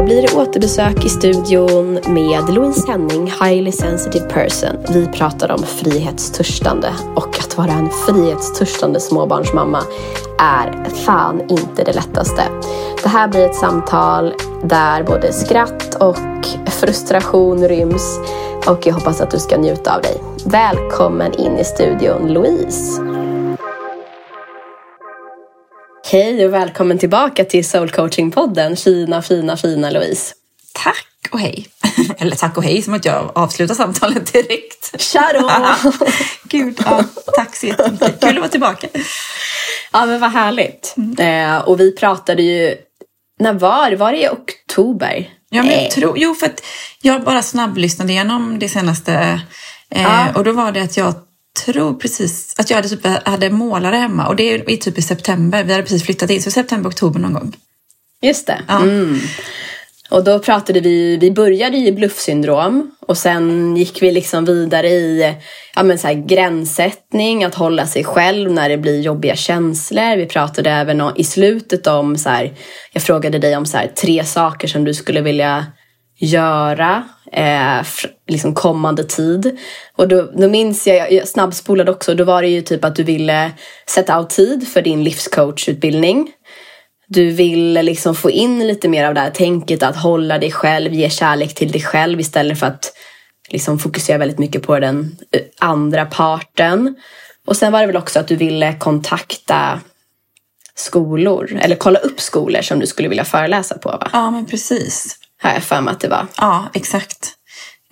Idag blir det återbesök i studion med Louise Henning, Highly Sensitive Person. Vi pratar om frihetstörstande och att vara en frihetstörstande småbarnsmamma är fan inte det lättaste. Det här blir ett samtal där både skratt och frustration ryms och jag hoppas att du ska njuta av dig. Välkommen in i studion Louise! Hej och välkommen tillbaka till Soul Coaching-podden, fina, fina, fina Louise. Tack och hej. Eller tack och hej, som att jag avslutar samtalet direkt. Tja då! Gud, ja, tack så jättemycket. Kul att vara tillbaka. Ja, men vad härligt. Mm. Eh, och vi pratade ju, när var? Var det i oktober? Ja, men jag tror, jo, för att jag bara snabblyssnade igenom det senaste. Eh, ja. Och då var det att jag tror precis att jag hade, typ, hade målare hemma och det är typ i september. Vi hade precis flyttat in, så september, oktober någon gång. Just det. Ja. Mm. Och då pratade vi, vi började i bluffsyndrom och sen gick vi liksom vidare i ja, men så här, gränssättning, att hålla sig själv när det blir jobbiga känslor. Vi pratade även i slutet om, så här, jag frågade dig om så här, tre saker som du skulle vilja göra eh, liksom kommande tid. Och då, då minns jag, jag snabbspolade också, då var det ju typ att du ville sätta av tid för din livscoachutbildning. Du ville liksom få in lite mer av det här tänket att hålla dig själv, ge kärlek till dig själv istället för att liksom fokusera väldigt mycket på den eh, andra parten. Och sen var det väl också att du ville kontakta skolor, eller kolla upp skolor som du skulle vilja föreläsa på va? Ja men precis. Har jag för mig att det var. Ja, exakt.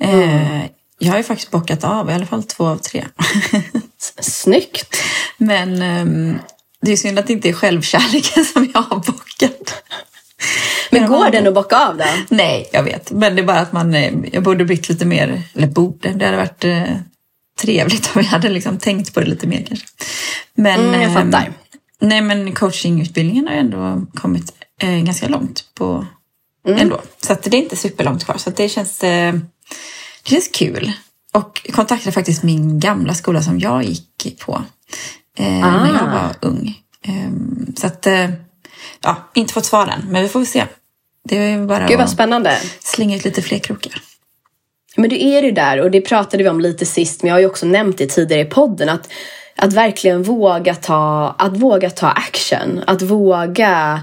Eh, jag har ju faktiskt bockat av i alla fall två av tre. Snyggt! Men eh, det är synd att det inte är självkärleken som jag har bockat. Men, Men går man... den att bocka av då? Nej, jag vet. Men det är bara att man, eh, jag borde blivit lite mer, eller borde, det hade varit eh, trevligt om jag hade liksom tänkt på det lite mer kanske. Men, mm, jag fattar. Eh, nej men coachingutbildningen har ändå kommit eh, ganska långt på mm. ändå. Så det är inte superlångt kvar. Så det känns, eh, det känns kul. Och kontaktade faktiskt min gamla skola som jag gick på eh, ah. när jag var ung. Eh, så att, eh, ja, inte fått svar än, men vi får väl se. Det är bara Gud vad spännande. slänga ut lite fler krokar. Men du är ju där och det pratade vi om lite sist, men jag har ju också nämnt det tidigare i podden att att verkligen våga ta, att våga ta action. Att våga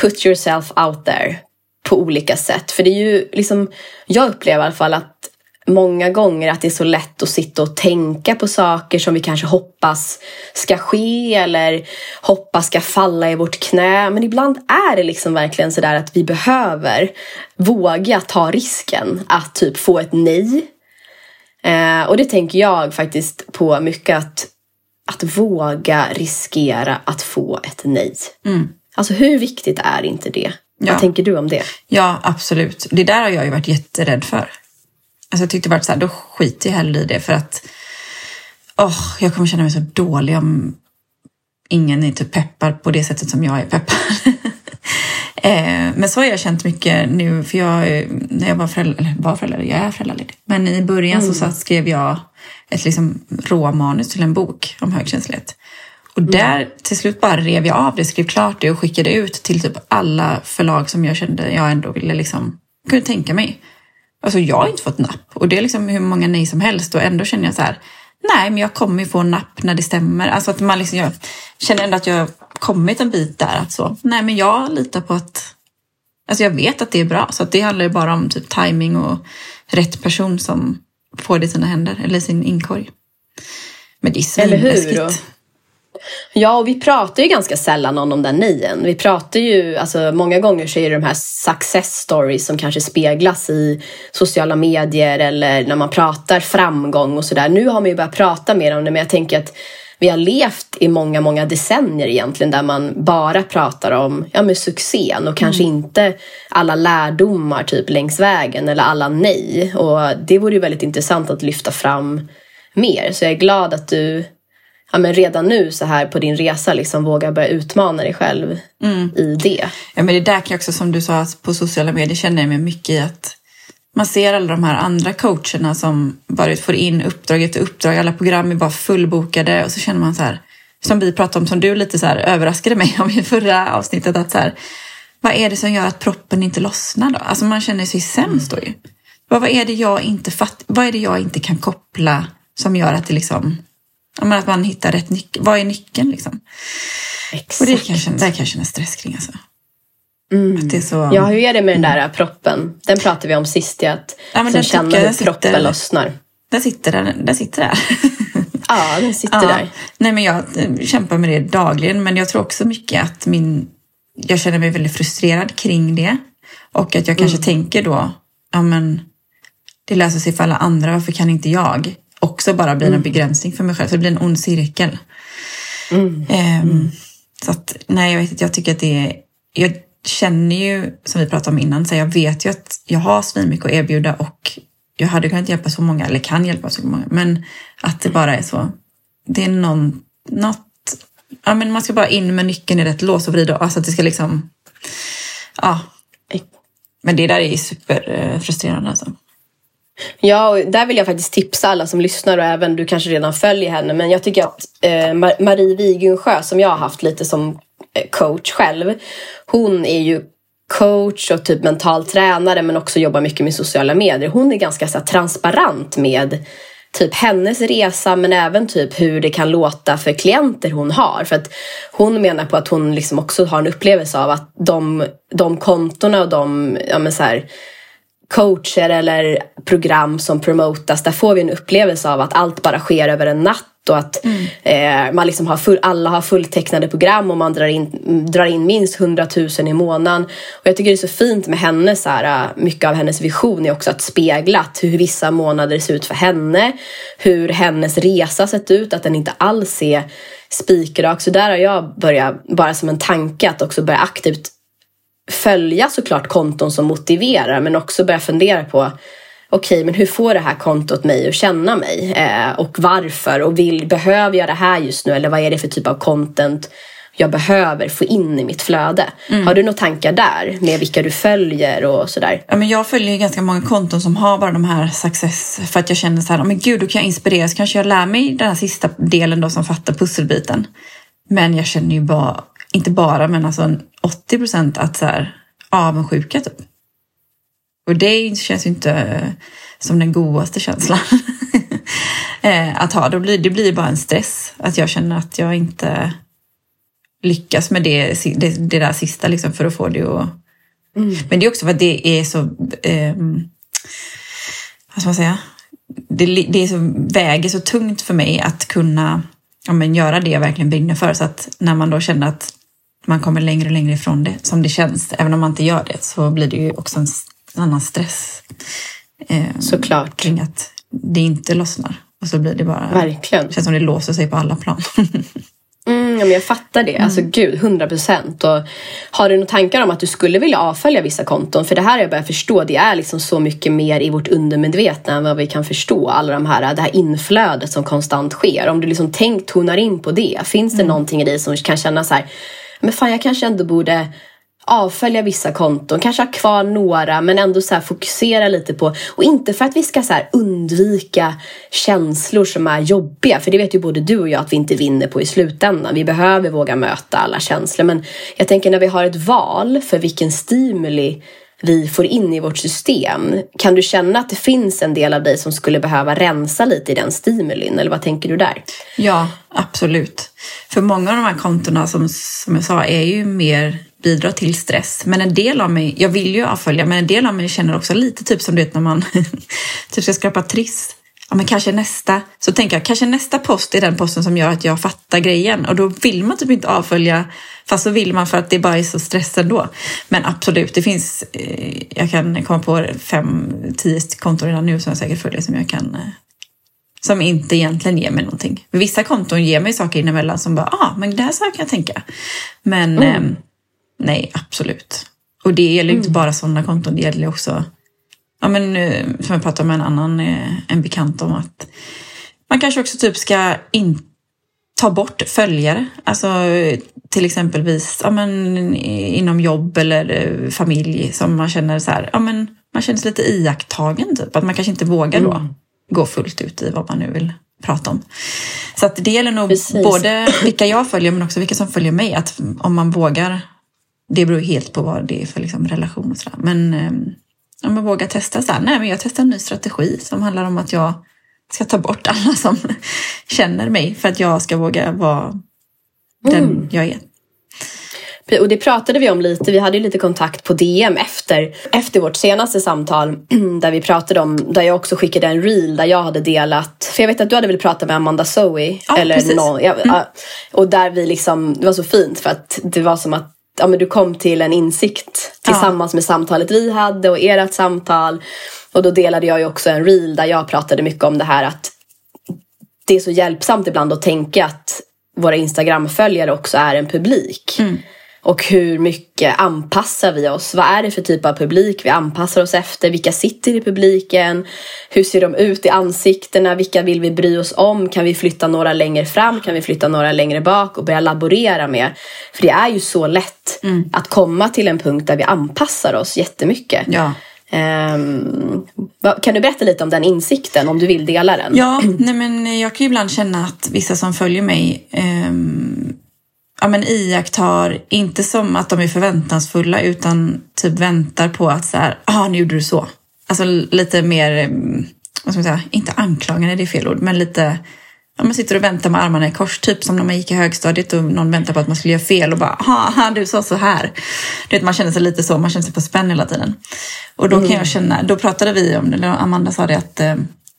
put yourself out there på olika sätt. För det är ju liksom, jag upplever i alla fall att många gånger att det är så lätt att sitta och tänka på saker som vi kanske hoppas ska ske eller hoppas ska falla i vårt knä. Men ibland är det liksom verkligen sådär att vi behöver våga ta risken att typ få ett nej. Eh, och det tänker jag faktiskt på mycket att, att våga riskera att få ett nej. Mm. Alltså hur viktigt är inte det? Ja. Vad tänker du om det? Ja, absolut. Det där har jag ju varit jätterädd för. Alltså jag tyckte bara så här, då skiter jag hellre i det för att oh, jag kommer känna mig så dålig om ingen är typ peppar på det sättet som jag är peppad. eh, men så har jag känt mycket nu, för jag, när jag var förälder, eller var förälder, jag är föräldraledig. Men i början mm. så, så skrev jag ett liksom råmanus till en bok om högkänslighet. Och mm. där till slut bara rev jag av det, skrev klart det och skickade ut till typ alla förlag som jag kände jag ändå ville liksom, kunde tänka mig. Alltså jag har inte fått napp och det är liksom hur många nej som helst och ändå känner jag så här, nej men jag kommer ju få napp när det stämmer. Alltså att man liksom, jag känner ändå att jag har kommit en bit där att så, nej men jag litar på att, alltså jag vet att det är bra så att det handlar ju bara om typ timing och rätt person som får det i sina händer eller sin inkorg. Men det är svinläskigt. Ja, och vi pratar ju ganska sällan om de där nejen. Vi pratar ju, alltså många gånger så är det de här success stories som kanske speglas i sociala medier eller när man pratar framgång och sådär. Nu har man ju börjat prata mer om det, men jag tänker att vi har levt i många, många decennier egentligen där man bara pratar om ja, med succén och kanske mm. inte alla lärdomar typ längs vägen eller alla nej. Och det vore ju väldigt intressant att lyfta fram mer. Så jag är glad att du ja, men redan nu så här på din resa liksom våga börja utmana dig själv mm. i det. Ja, men det där kan jag också som du sa på sociala medier känner jag mig mycket i att man ser alla de här andra coacherna som bara får in uppdrag efter uppdrag. Alla program är bara fullbokade och så känner man så här, som vi pratade om, som du lite så här överraskade mig om i förra avsnittet, att så här, vad är det som gör att proppen inte lossnar då? Alltså man känner sig sämst då ju. Vad, vad, är det jag inte fatt, vad är det jag inte kan koppla som gör att det liksom, att man hittar rätt nyckel? Vad är nyckeln liksom? Exakt. Och det kan jag där kan jag känna stress kring alltså. Mm. Att så... Ja, hur är det med den där proppen? Den pratade vi om sist, att ja, sen känna hur sitter, proppen lossnar. Den sitter där. Den sitter där. ja, den sitter ja. där. Nej, men jag kämpar med det dagligen, men jag tror också mycket att min... Jag känner mig väldigt frustrerad kring det. Och att jag kanske mm. tänker då, ja men det löser sig för alla andra, varför kan inte jag? Också bara bli mm. en begränsning för mig själv, så det blir en ond cirkel. Mm. Um, så att, nej, jag vet inte, jag tycker att det är... Jag känner ju, som vi pratade om innan, så jag vet ju att jag har svinmycket att erbjuda och jag hade kunnat hjälpa så många, eller kan hjälpa så många, men att det bara är så. Det är någon, något, ja men man ska bara in med nyckeln i rätt lås och vrida, alltså att det ska liksom, ja. Men det där är superfrustrerande alltså. Ja, och där vill jag faktiskt tipsa alla som lyssnar och även du kanske redan följer henne. Men jag tycker att eh, Marie Wigensjö som jag har haft lite som eh, coach själv. Hon är ju coach och typ mental tränare men också jobbar mycket med sociala medier. Hon är ganska så här, transparent med typ hennes resa men även typ hur det kan låta för klienter hon har. För att hon menar på att hon liksom också har en upplevelse av att de, de kontona och de ja men så här, coacher eller program som promotas, där får vi en upplevelse av att allt bara sker över en natt och att mm. eh, man liksom har full, alla har fulltecknade program och man drar in, drar in minst 100 000 i månaden. Och jag tycker det är så fint med henne, så här, mycket av hennes vision är också att spegla hur vissa månader ser ut för henne, hur hennes resa sett ut, att den inte alls är spikrak. Så där har jag börjat, bara som en tanke, att också börja aktivt följa såklart konton som motiverar men också börja fundera på okej, okay, men hur får det här kontot mig att känna mig? Eh, och varför? Och vill, behöver jag det här just nu? Eller vad är det för typ av content jag behöver få in i mitt flöde? Mm. Har du några tankar där med vilka du följer och sådär? Ja, men jag följer ganska många konton som har bara de här success för att jag känner så här, men gud, då kan jag inspireras. Kanske jag lär mig den här sista delen då som fattar pusselbiten. Men jag känner ju bara, inte bara, men alltså 80 procent att så här, avundsjuka typ. Och det känns ju inte som den godaste känslan eh, att ha. Då blir, det blir bara en stress. Att jag känner att jag inte lyckas med det, det, det där sista liksom för att få det att... Mm. Men det är också för att det är så... Eh, vad ska man säga? Det, det är så, väger så tungt för mig att kunna ja, men göra det jag verkligen brinner för. Så att när man då känner att man kommer längre och längre ifrån det, som det känns, även om man inte gör det, så blir det ju också en annan stress. Eh, Såklart. Kring att det inte lossnar. Och så blir det bara... Verkligen. känns som det låser sig på alla plan. Mm, ja, men jag fattar det. Alltså mm. gud, hundra procent. Har du några tankar om att du skulle vilja avfölja vissa konton? För det här har jag börjat förstå, det är liksom så mycket mer i vårt undermedvetna än vad vi kan förstå. Alla de här, det här inflödet som konstant sker. Om du liksom tänkt tonar in på det, finns det mm. någonting i dig som kan känna så här, men fan jag kanske ändå borde avfölja vissa konton, kanske ha kvar några men ändå så fokusera lite på och inte för att vi ska så undvika känslor som är jobbiga för det vet ju både du och jag att vi inte vinner på i slutändan. Vi behöver våga möta alla känslor men jag tänker när vi har ett val för vilken stimuli vi får in i vårt system. Kan du känna att det finns en del av dig som skulle behöva rensa lite i den stimulin eller vad tänker du där? Ja, absolut. För många av de här kontona som, som jag sa är ju mer bidrar till stress. Men en del av mig, jag vill ju avfölja, men en del av mig känner också lite typ som du vet när man typ ska skrapa triss. Ja, men kanske nästa, så tänker jag, kanske nästa post är den posten som gör att jag fattar grejen och då vill man typ inte avfölja fast så vill man för att det bara är så stress ändå. Men absolut, det finns, eh, jag kan komma på fem, tio konton redan nu som jag säkert följer som jag kan eh, som inte egentligen ger mig någonting. Vissa konton ger mig saker inemellan som bara, ah, men det här så kan jag tänka. Men mm. eh, Nej, absolut. Och det gäller mm. inte bara sådana konton, det gäller också, ja men som jag pratade med en annan, eh, en bekant om att man kanske också typ ska in, ta bort följare. Alltså till exempelvis ja, men, inom jobb eller eh, familj som man känner så här, ja men man känner sig lite iakttagen typ. Att man kanske inte vågar då mm. gå fullt ut i vad man nu vill prata om. Så att det gäller nog Precis. både vilka jag följer men också vilka som följer mig. Att om man vågar det beror helt på vad det är för liksom, relation och sådär. Men um, om man vågar testa så här, nej men jag testar en ny strategi som handlar om att jag ska ta bort alla som känner mig för att jag ska våga vara den Mm. jag är. Och det pratade vi om lite, vi hade ju lite kontakt på DM efter, efter vårt senaste samtal där vi pratade om, där jag också skickade en reel där jag hade delat, för jag vet att du hade väl pratat med Amanda Zoe? Ja, eller precis. någon, ja, ja. och där vi liksom, det var så fint för att det var som att ja, men du kom till en insikt tillsammans med samtalet vi hade och ert samtal. Och då delade jag ju också en reel där jag pratade mycket om det här att det är så hjälpsamt ibland att tänka att våra Instagram-följare också är en publik. Och hur mycket anpassar vi oss? Vad är det för typ av publik vi anpassar oss efter? Vilka sitter i publiken? Hur ser de ut i ansiktena? Vilka vill vi bry oss om? Kan vi flytta några längre fram? Kan vi flytta några längre bak? Och börja laborera med. För det är ju så lätt att komma till en punkt där vi anpassar oss jättemycket. Ja. Vad- kan du berätta lite om den insikten om du vill dela den? Ja, nej men jag kan ju ibland känna att vissa som följer mig ehm, ja, men iakttar, inte som att de är förväntansfulla utan typ väntar på att så här, ah, nu gjorde du så. Alltså lite mer, mm, vad ska man säga, inte anklagande, det är fel ord, men lite Ja, man sitter och väntar med armarna i kors, typ som när man gick i högstadiet och någon väntar på att man skulle göra fel och bara ha du sa så här. Du vet, man känner sig lite så, man känner sig på spänn hela tiden. Och då kan jag känna, då pratade vi om det, eller Amanda sa det att eh,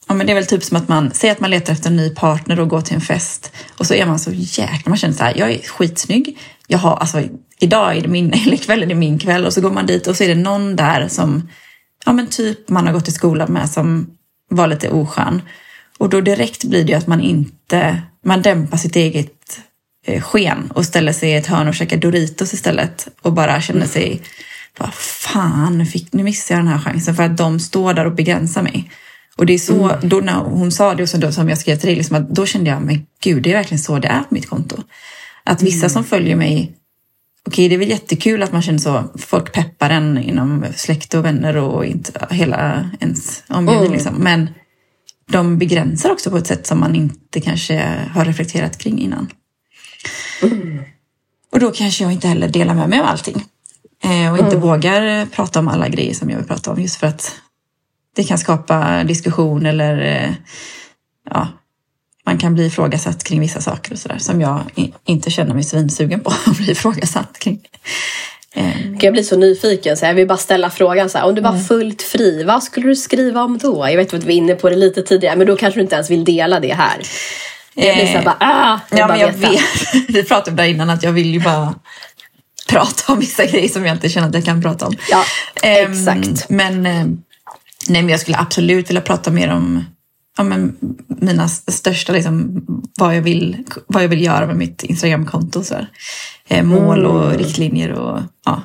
ja, men det är väl typ som att man säger att man letar efter en ny partner och går till en fest och så är man så jäkla, man känner så här, jag är skitsnygg, jag har, alltså idag är det min, eller kväll är det min kväll och så går man dit och så är det någon där som, ja men typ man har gått i skolan med som var lite oskön. Och då direkt blir det ju att man inte, man dämpar sitt eget eh, sken och ställer sig i ett hörn och käkar Doritos istället och bara känner sig, vad fan, nu, fick, nu missade jag den här chansen för att de står där och begränsar mig. Och det är så, då när hon sa det och så då, som jag skrev till dig, liksom att då kände jag, men gud, det är verkligen så det är på mitt konto. Att vissa som följer mig, okej det är väl jättekul att man känner så, folk peppar en inom släkt och vänner och inte hela ens omgivning liksom. Men de begränsar också på ett sätt som man inte kanske har reflekterat kring innan. Och då kanske jag inte heller delar med mig av allting. Eh, och inte vågar eh, prata om alla grejer som jag vill prata om just för att det kan skapa diskussion eller eh, ja, man kan bli ifrågasatt kring vissa saker och sådär som jag inte känner mig svinsugen på att bli ifrågasatt kring. Eh, Jag blir så nyfiken så jag vill bara ställa frågan så här, om du var fullt fri, vad skulle du skriva om då? Jag vet att vi var inne på det lite tidigare men då kanske du inte ens vill dela det här. Jag blir så här bara, ah, jag Ja, bara men jag veta. vet. Vi pratade om det innan att jag vill ju bara prata om vissa grejer som jag inte känner att jag kan prata om. Ja, Ehm, exakt. Men, eh, nej, men jag skulle absolut vilja prata mer om ja, men mina största, liksom, vad, jag vill, vad jag vill göra med mitt Instagramkonto. Så. Eh, mål och Mm. riktlinjer. Och, ja.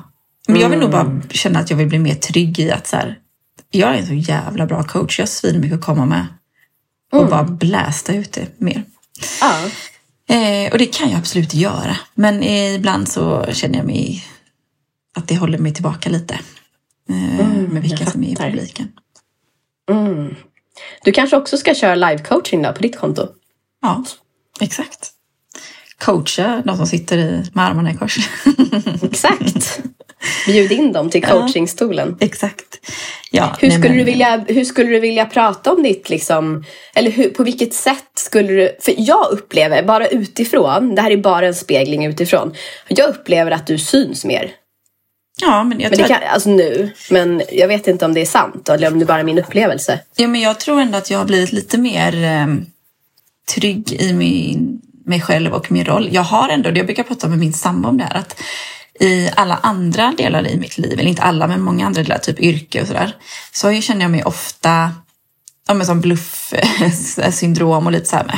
Men jag vill nog bara känna att jag vill bli mer trygg i att så här, jag är en så jävla bra coach. Jag har svinmycket att komma med. Och Mm. bara blästa ut det mer. Ja. Eh, och det kan jag absolut göra. Men ibland så känner jag mig att det håller mig tillbaka lite. Eh, med vilka som är i publiken. Mm. Du kanske också ska köra live-coaching då på ditt konto? Ja, exakt. Coacha de som sitter i, med armarna i kors. Exakt. Bjud in dem till coachingstolen. exakt. Ja, Hur skulle, men- du vilja, hur skulle du vilja prata om ditt, liksom, eller hur, på vilket sätt skulle du, för jag upplever, bara utifrån, det här är bara en spegling utifrån, jag upplever att du syns mer. Ja, men jag Men det kan, alltså nu, men jag vet inte om det är sant eller om det bara är min upplevelse. ja, men jag tror ändå att jag har blivit lite mer eh, trygg i min, mig själv och min roll. Jag har ändå, jag brukar prata med min sambo om det här, att i alla andra delar i mitt liv, eller inte alla, men många andra delar, typ yrke och sådär, så känner jag mig ofta ja, men som bluff-syndrom och lite så här med.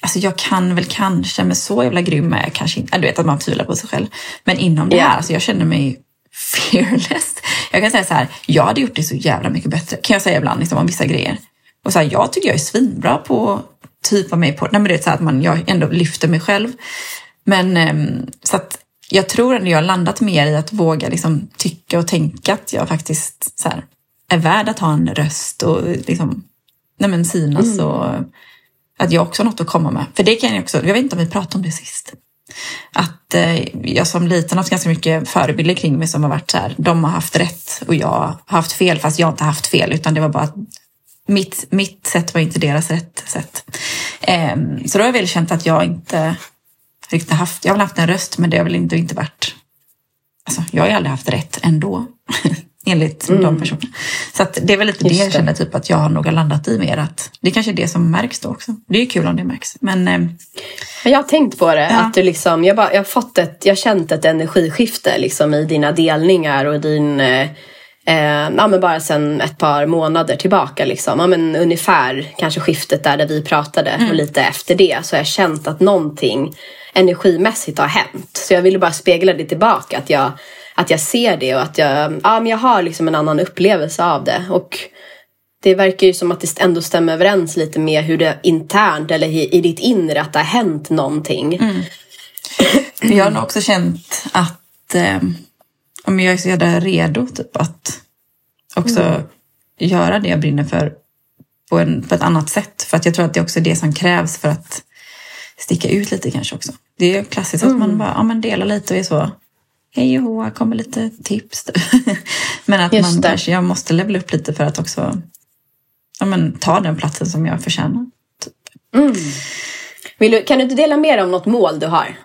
Alltså jag kan väl kanske, men så jävla grym är jag kanske inte. Du vet att man tvivlar på sig själv. Men inom det här, alltså jag känner mig fearless. Jag kan säga så här, jag hade gjort det så jävla mycket bättre, kan jag säga ibland, liksom, om vissa grejer. Och så här, jag tycker jag är svinbra på typa mig på, nej men det är så här att man, jag ändå lyfter mig själv. Men ehm, så att jag tror ändå jag har landat mer i att våga liksom tycka och tänka att jag faktiskt så här, är värd att ha en röst och liksom, nej men synas och att jag också har något att komma med. För det kan jag också, jag vet inte om vi pratade om det sist att eh, jag som liten har haft ganska mycket förebilder kring mig som har varit så här, de har haft rätt och jag har haft fel fast jag har inte haft fel utan det var bara att mitt, mitt sätt var inte deras rätt sätt. Eh, så då har jag väl känt att jag inte riktigt haft, jag har väl haft en röst men det har väl inte, inte varit, alltså jag har ju aldrig haft rätt ändå. enligt mm. de personerna. Så det är väl lite Just det jag känner typ att jag nog har landat i mer att det är kanske är det som märks då också. Det är ju kul om det märks. Men, eh, jag har tänkt på det, ja. att du liksom, jag, bara, jag har fått ett, jag har känt ett energiskifte liksom i dina delningar och din eh, Eh, ja, men bara sen ett par månader tillbaka. Liksom. Ja, men ungefär kanske skiftet där, där vi pratade mm. och lite efter det så har jag känt att någonting energimässigt har hänt. Så jag ville bara spegla det tillbaka. Att jag, att jag ser det och att jag, ja, men jag har liksom en annan upplevelse av det. Och det verkar ju som att det ändå stämmer överens lite med hur det internt eller i, ditt inre att det har hänt någonting. Mm. Jag har nog också känt att eh, om jag är så jävla redo typ, att också mm. göra det jag brinner för på, en, på ett annat sätt. För att jag tror att det är också det som krävs för att sticka ut lite kanske också. Det är klassiskt mm. att man mm. bara ja, men delar lite och är så hej och här kommer lite tips. men att Just man det. kanske, jag måste levela upp lite för att också ja, men, ta den platsen som jag förtjänar. Typ. Mm. Du, kan du inte dela mer om något mål du har?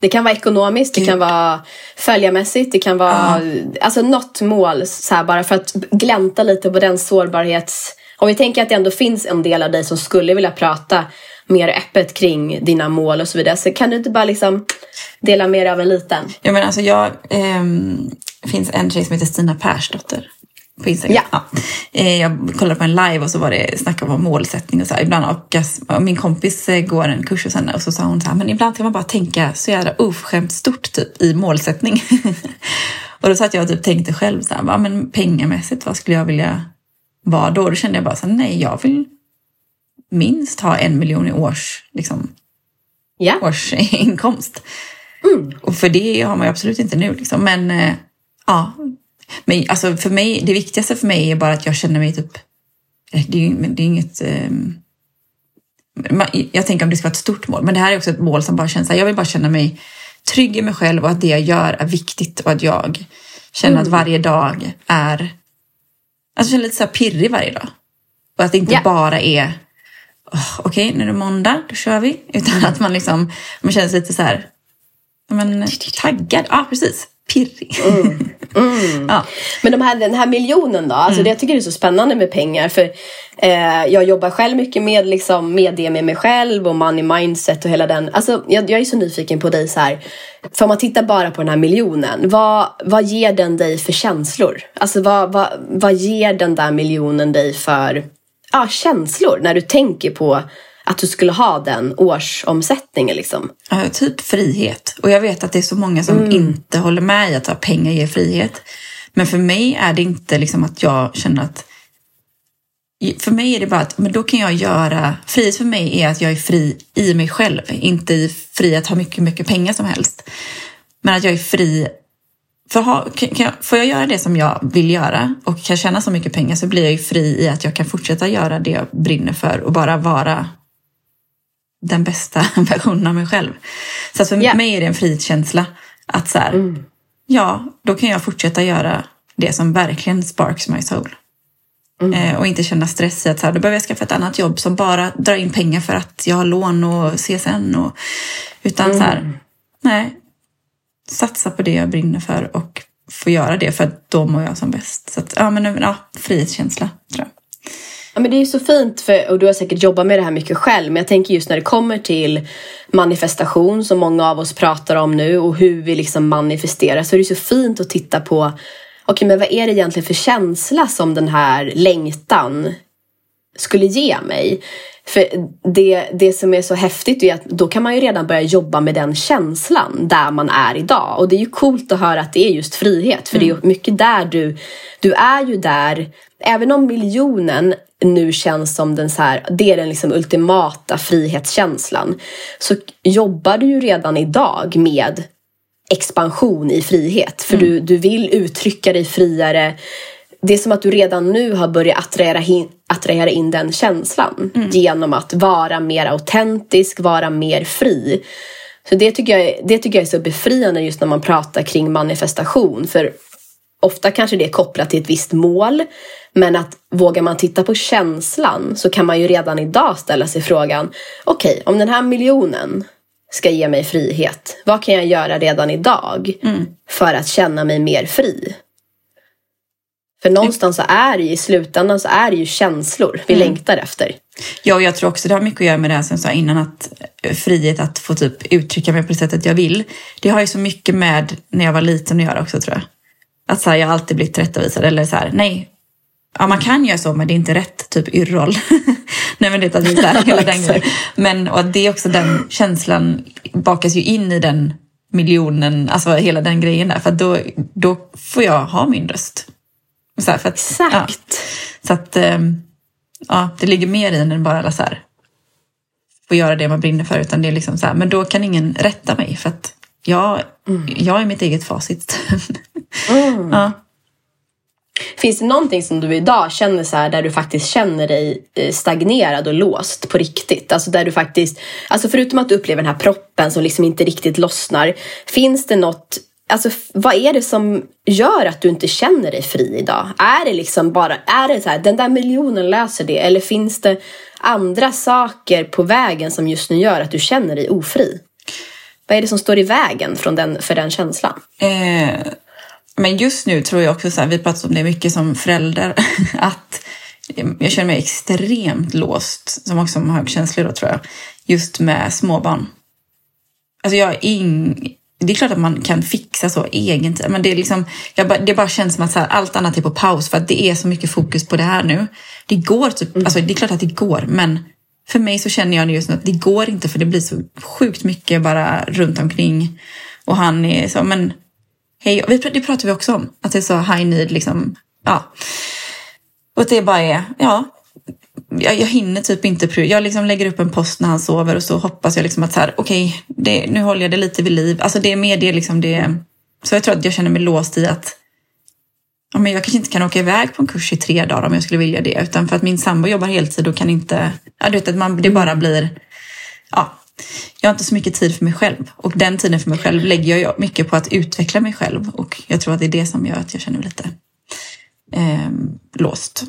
Det kan vara ekonomiskt, det kan vara följarmässigt, det kan vara uh. alltså något mål så här, bara för att glänta lite på den sårbarhets... Om vi tänker att det ändå finns en del av dig som skulle vilja prata mer öppet kring dina mål och så vidare. Så kan du inte bara liksom dela med dig av en liten? Ja, men alltså jag... Eh, finns en tjej som heter Stina Persdotter på Instagram. Ja. ja. Eh, jag kollade på en live och så var det snack om målsättning och så här. Ibland och min kompis eh, går en kurs hos henne och så sa hon så här, men ibland kan man bara tänka så jävla oförskämt stort typ i målsättning. och då satt jag och typ tänkte själv så här, men pengamässigt vad skulle jag vilja vara då? Då kände jag bara så här, nej jag vill minst ha en miljon i års, liksom, ja. årsinkomst. Mm. Och för det har man ju absolut inte nu. Liksom. Men eh, ja, men alltså för mig, det viktigaste för mig är bara att jag känner mig typ... Eh, det är, det är inget... Eh, jag tänker om det ska vara ett stort mål, men det här är också ett mål som bara känns jag vill bara känna mig trygg i mig själv och att det jag gör är viktigt och att jag känner mm. att varje dag är... Alltså känner lite så här pirrig varje dag. Och att det inte yeah. bara är oh, okej, okay, nu är det måndag, då kör vi. Utan att man liksom, man känner sig lite så här, men, taggad. Ja, ah, precis pirrig. Mm. Mm. ja. Men de här, den här miljonen då, alltså mm. det jag tycker det är så spännande med pengar. För eh, Jag jobbar själv mycket med, liksom, med det med mig själv och money mindset och hela den. Alltså, jag, jag är så nyfiken på dig så här. För om man tittar bara på den här miljonen, vad, vad ger den dig för känslor? Alltså vad, vad, vad ger den där miljonen dig för ja, känslor när du tänker på att du skulle ha den årsomsättningen liksom? Ja, typ frihet. Och jag vet att det är så många som mm. inte håller med i att pengar ger frihet. Men för mig är det inte liksom att jag känner att för mig är det bara att men då kan jag göra... Frihet för mig är att jag är fri i mig själv, inte i fri att ha mycket, mycket pengar som helst. Men att jag är fri... För ha, kan jag, får jag göra det som jag vill göra och kan tjäna så mycket pengar så blir jag ju fri i att jag kan fortsätta göra det jag brinner för och bara vara den bästa versionen av mig själv. Så för yeah. mig är det en frihetskänsla att så här, mm. ja, då kan jag fortsätta göra det som verkligen sparks my soul. Mm. Eh, och inte känna stress i att så här, då behöver jag skaffa ett annat jobb som bara drar in pengar för att jag har lån och CSN. Och, utan mm. så här, mm. nej, satsa på det jag brinner för och få göra det för att då mår jag som bäst. Så att, ja, men ja, frihetskänsla tror jag. Ja, men det är så fint, för, och du har säkert jobbat med det här mycket själv, men jag tänker just när det kommer till manifestation som många av oss pratar om nu och hur vi liksom manifesterar så är det så fint att titta på okej, okay, men vad är det egentligen för känsla som den här längtan skulle ge mig? För det, det som är så häftigt är att då kan man ju redan börja jobba med den känslan där man är idag. Och det är ju coolt att höra att det är just frihet. För mm. det är mm. mycket där du, du är ju där, även om miljonen nu känns som den så här, det är den liksom ultimata frihetskänslan. Så jobbar du ju redan idag med expansion i frihet. För mm. du, du vill uttrycka dig friare. Det är som att du redan nu har börjat attrahera in, attrahera in den känslan. Mm. Genom att vara mer autentisk, vara mer fri. Så det tycker, jag, det tycker jag är så befriande just när man pratar kring manifestation. För ofta kanske det är kopplat till ett visst mål. Men att vågar man titta på känslan så kan man ju redan idag ställa sig frågan. Okej, okay, om den här miljonen ska ge mig frihet. Vad kan jag göra redan idag mm. för att känna mig mer fri? För någonstans så är det ju, i slutändan så är det ju känslor vi mm. längtar efter. Ja, och jag tror också det har mycket att göra med det här som jag sa innan, att eh, frihet att få typ uttrycka mig på det sättet jag vill. Det har ju så mycket med när jag var liten att göra också tror jag. Att så här, jag alltid blivit tillrättavisad eller så här, nej, ja man kan göra så men det är inte rätt, typ yrroll. nej men det är inte där, hela den grejen. Men och det är också den känslan bakas ju in i den miljonen, alltså hela den grejen där. För då, då får jag ha min röst. Så här, för att, Exakt. Ja, så att ehm, ja, det ligger mer i än bara så här, få göra det man brinner för. Utan det är liksom så här, men då kan ingen rätta mig för att jag, mm. jag är mitt eget facit. mm. ja. Finns det någonting som du idag känner så här, där du faktiskt känner dig eh, stagnerad och låst på riktigt? Alltså där du faktiskt, alltså förutom att du upplever den här proppen som liksom inte riktigt lossnar. Finns det något Alltså, vad är det som gör att du inte känner dig fri idag? Är det liksom bara, är det så här, den där miljonen löser det? Eller finns det andra saker på vägen som just nu gör att du känner dig ofri? Vad är det som står i vägen från den, för den känslan? Eh, men just nu tror jag också så här, vi pratar om det mycket som förälder, att jag känner mig extremt låst, som också har högkänslig då tror jag, just med småbarn. Alltså jag har ing, det är klart att man kan fixa så egen men det, är liksom, bara, det bara känns som att här, allt annat är på paus för att det är så mycket fokus på det här nu. Det går typ, mm. alltså det är klart att det går, men för mig så känner jag just nu att det går inte för det blir så sjukt mycket bara runt omkring. Och han är så, men hej, det pratar vi också om, att det är så high need liksom, ja. Och det bara är, ja, jag, jag hinner typ inte Jag liksom lägger upp en post när han sover och så hoppas jag liksom att så här, okej, okay, nu håller jag det lite vid liv. Alltså det är mer det liksom det. Så jag tror att jag känner mig låst i att ja, men jag kanske inte kan åka iväg på en kurs i tre dagar om jag skulle vilja det. Utan för att min sambo jobbar heltid och kan inte, ja du vet att man, det bara blir, ja. Jag har inte så mycket tid för mig själv och den tiden för mig själv lägger jag mycket på att utveckla mig själv och jag tror att det är det som gör att jag känner mig lite eh, låst.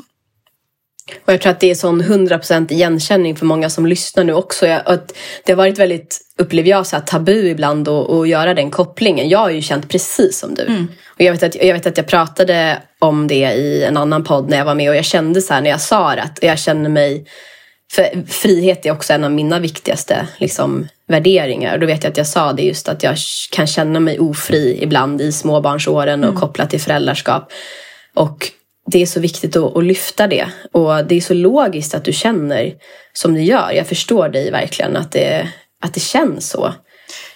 Och jag tror att det är sån 100% igenkänning för många som lyssnar nu också. att det har varit väldigt, upplever jag, så här, tabu ibland att, att göra den kopplingen. Jag har ju känt precis som du. Mm. Och jag vet, att, jag vet att jag pratade om det i en annan podd när jag var med och jag kände så här när jag sa det att jag känner mig för frihet är också en av mina viktigaste liksom, värderingar. Och då vet jag att jag sa det just att jag kan känna mig ofri ibland i småbarnsåren och mm. kopplat till föräldraskap. Och det är så viktigt att, att, lyfta det. Och det är så logiskt att du känner som du gör. Jag förstår dig verkligen att det, att det känns så.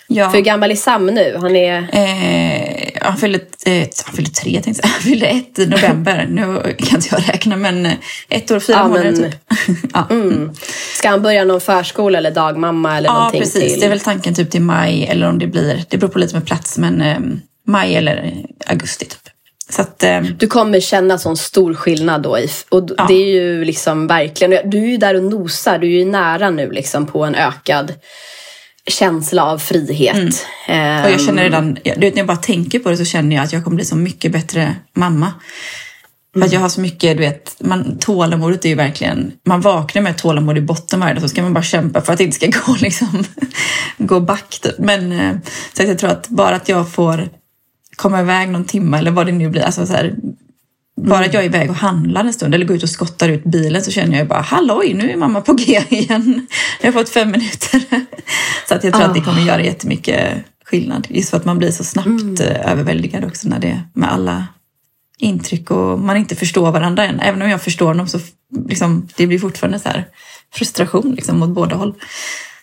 Ja. För hur gammal är Sam nu? Han är... Eh, han fyller eh, han fyller tre, tänkte jag. Han fyller ett i november. nu kan inte jag räkna, men eh, ett år och fyra ja, månader men... typ. ja. mm. Ska han börja någon förskola eller dagmamma eller ja, någonting? Ja, precis. Till... Det är väl tanken typ till maj eller om det blir, det beror på lite med plats, men eh, maj eller augusti typ. Att, eh, du kommer känna sån stor skillnad då. Och ja. det är ju liksom verkligen, du är ju där och nosar, du är ju nära nu liksom på en ökad känsla av frihet. Mm. Och jag känner redan, du vet, när jag bara tänker på det så känner jag att jag kommer bli så mycket bättre mamma. För att mm. jag har så mycket, du vet, man, tålamodet är ju verkligen, man vaknar med tålamod i botten varje dag så ska man bara kämpa för att det inte ska gå liksom, gå back. Typ. Men eh, så jag tror att bara att jag får komma iväg någon timme eller vad det nu blir. Alltså så här, bara att jag är iväg och handlar en stund eller går ut och skottar ut bilen så känner jag bara halloj, nu är mamma på G igen. Jag har fått fem minuter. Så att jag tror oh. att det kommer göra jättemycket skillnad. Just för att man blir så snabbt mm. Eh, överväldigad också när det med alla intryck och man inte förstår varandra än. Även om jag förstår dem så liksom, det blir fortfarande så här frustration liksom, åt båda håll.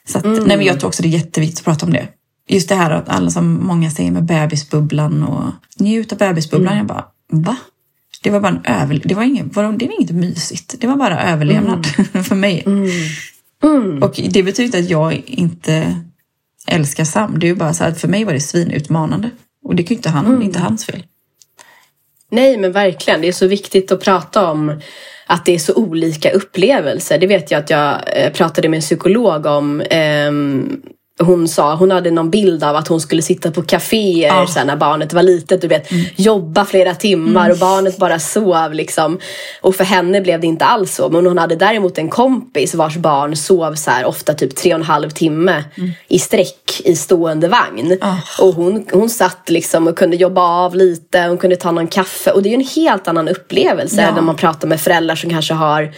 Så att, mm. nej, men jag tror också det är jätteviktigt att prata om det just det här att alla som många säger med bebisbubblan och njut av bebisbubblan. Mm. Jag bara, va? Det var bara en över, det var inget, det var inget mysigt. Det var bara överlevnad mm. för mig. Mm. mm. Och det betyder inte att jag inte älskar Sam. Det är ju bara så att för mig var det svinutmanande. Och det kan ju inte han, mm. inte hans fel. Nej men verkligen, det är så viktigt att prata om att det är så olika upplevelser. Det vet jag att jag eh, pratade med en psykolog om. Hon sa, hon hade någon bild av att hon skulle sitta på kaféer så här, när barnet var litet, du vet, jobba flera timmar och barnet bara sov liksom. Och för henne blev det inte alls så. Men hon hade däremot en kompis vars barn sov så här, ofta typ tre och en halv timme i sträck i stående vagn. Ah. Och hon, hon satt liksom och kunde jobba av lite, hon kunde ta någon kaffe. Och det är ju en helt annan upplevelse Ja. när man pratar med föräldrar som kanske har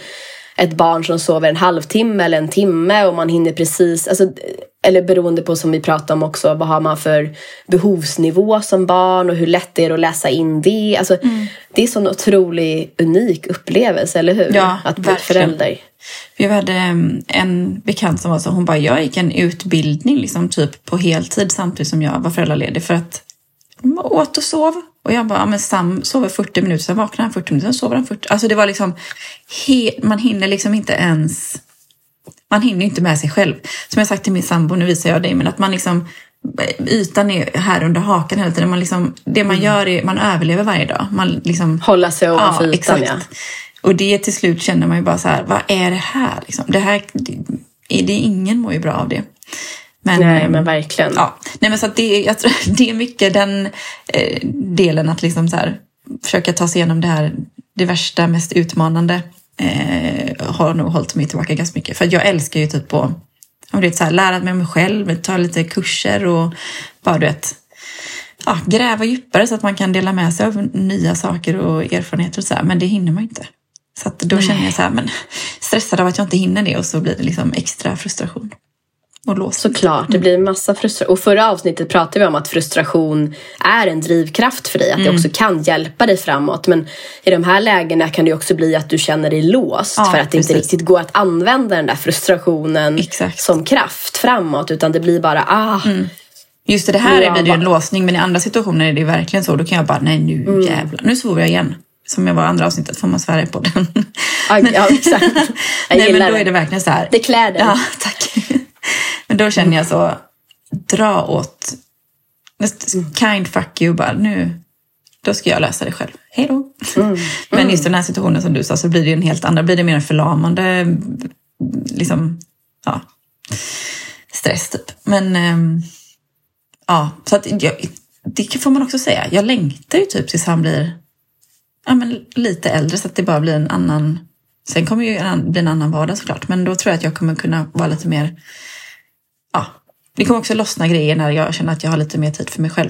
ett barn som sover en halvtimme eller en timme och man hinner precis, alltså, eller beroende på som vi pratade om också, vad har man för behovsnivå som barn och hur lätt det är att läsa in det. Alltså, Mm. Det är sån otrolig unik upplevelse, eller hur? Ja, att bli verkligen. förälder. Vi hade em, en bekant som var så, hon bara, jag gick en utbildning liksom typ på heltid samtidigt som jag var föräldraledig för att hon åt och sov. Och jag bara, men Sam sover 40 minuter, sen vaknar han 40 minuter, sen sover han 40. Alltså det var liksom, man hinner liksom inte ens, man hinner inte med sig själv. Som jag sagt till min sambo, nu visar jag dig, men att man liksom, ytan är här under hakan hela tiden. Man liksom, det man gör är, man överlever varje dag. Man liksom, Hålla sig ovanför ytan, ja. och det till slut känner man ju bara så här, vad är det här? Liksom? Det här det, det, ingen mår ju bra av det. Men, Nej, men verkligen. Ja, nej men så det, jag tror, det är mycket den eh, delen att liksom så här, försöka ta sig igenom det här, det värsta, mest utmanande eh, har nog hållit mig tillbaka ganska mycket. För jag älskar ju typ att om det är så här, lära mig mig själv, ta lite kurser och bara du vet, ja, gräva djupare så att man kan dela med sig av nya saker och erfarenheter och så här. Men det hinner man inte. Så då känner jag så här, men stressad av att jag inte hinner det och så blir det liksom extra frustration. Och lås. Såklart, det blir massa frustration. Och förra avsnittet pratade vi om att frustration är en drivkraft för dig. Att Mm. det också kan hjälpa dig framåt. Men i de här lägena kan det också bli att du känner dig låst. Ja, för att det inte precis. riktigt går att använda den där frustrationen Exakt. som kraft framåt. Utan det blir bara, ah, Just det, det här blir det ju en låsning men i andra situationer är det verkligen så. Då kan jag bara, nej nu Mm. jävlar, nu svor jag igen. Som jag var i andra avsnittet, får man svära podden. ah, ja exakt. Jag nej men då är det. det verkligen så här. Det klär dig. Ja, tack. Men då känner jag så, dra åt, kind fuck you bara, nu, då ska jag lösa det själv. Hej då. Men just den här situationen som du sa så blir det ju en helt annan, blir det mer en förlamande, liksom, ja, stress typ. Men, ehm, ja, så att jag, det får man också säga. Jag längtar ju typ tills han blir ja, men lite äldre så att det bara blir en annan Sen kommer ju en, bli en annan vardag såklart, men då tror jag att jag kommer kunna vara lite mer... Det kommer också lossna grejer när jag känner att jag har lite mer tid för mig själv.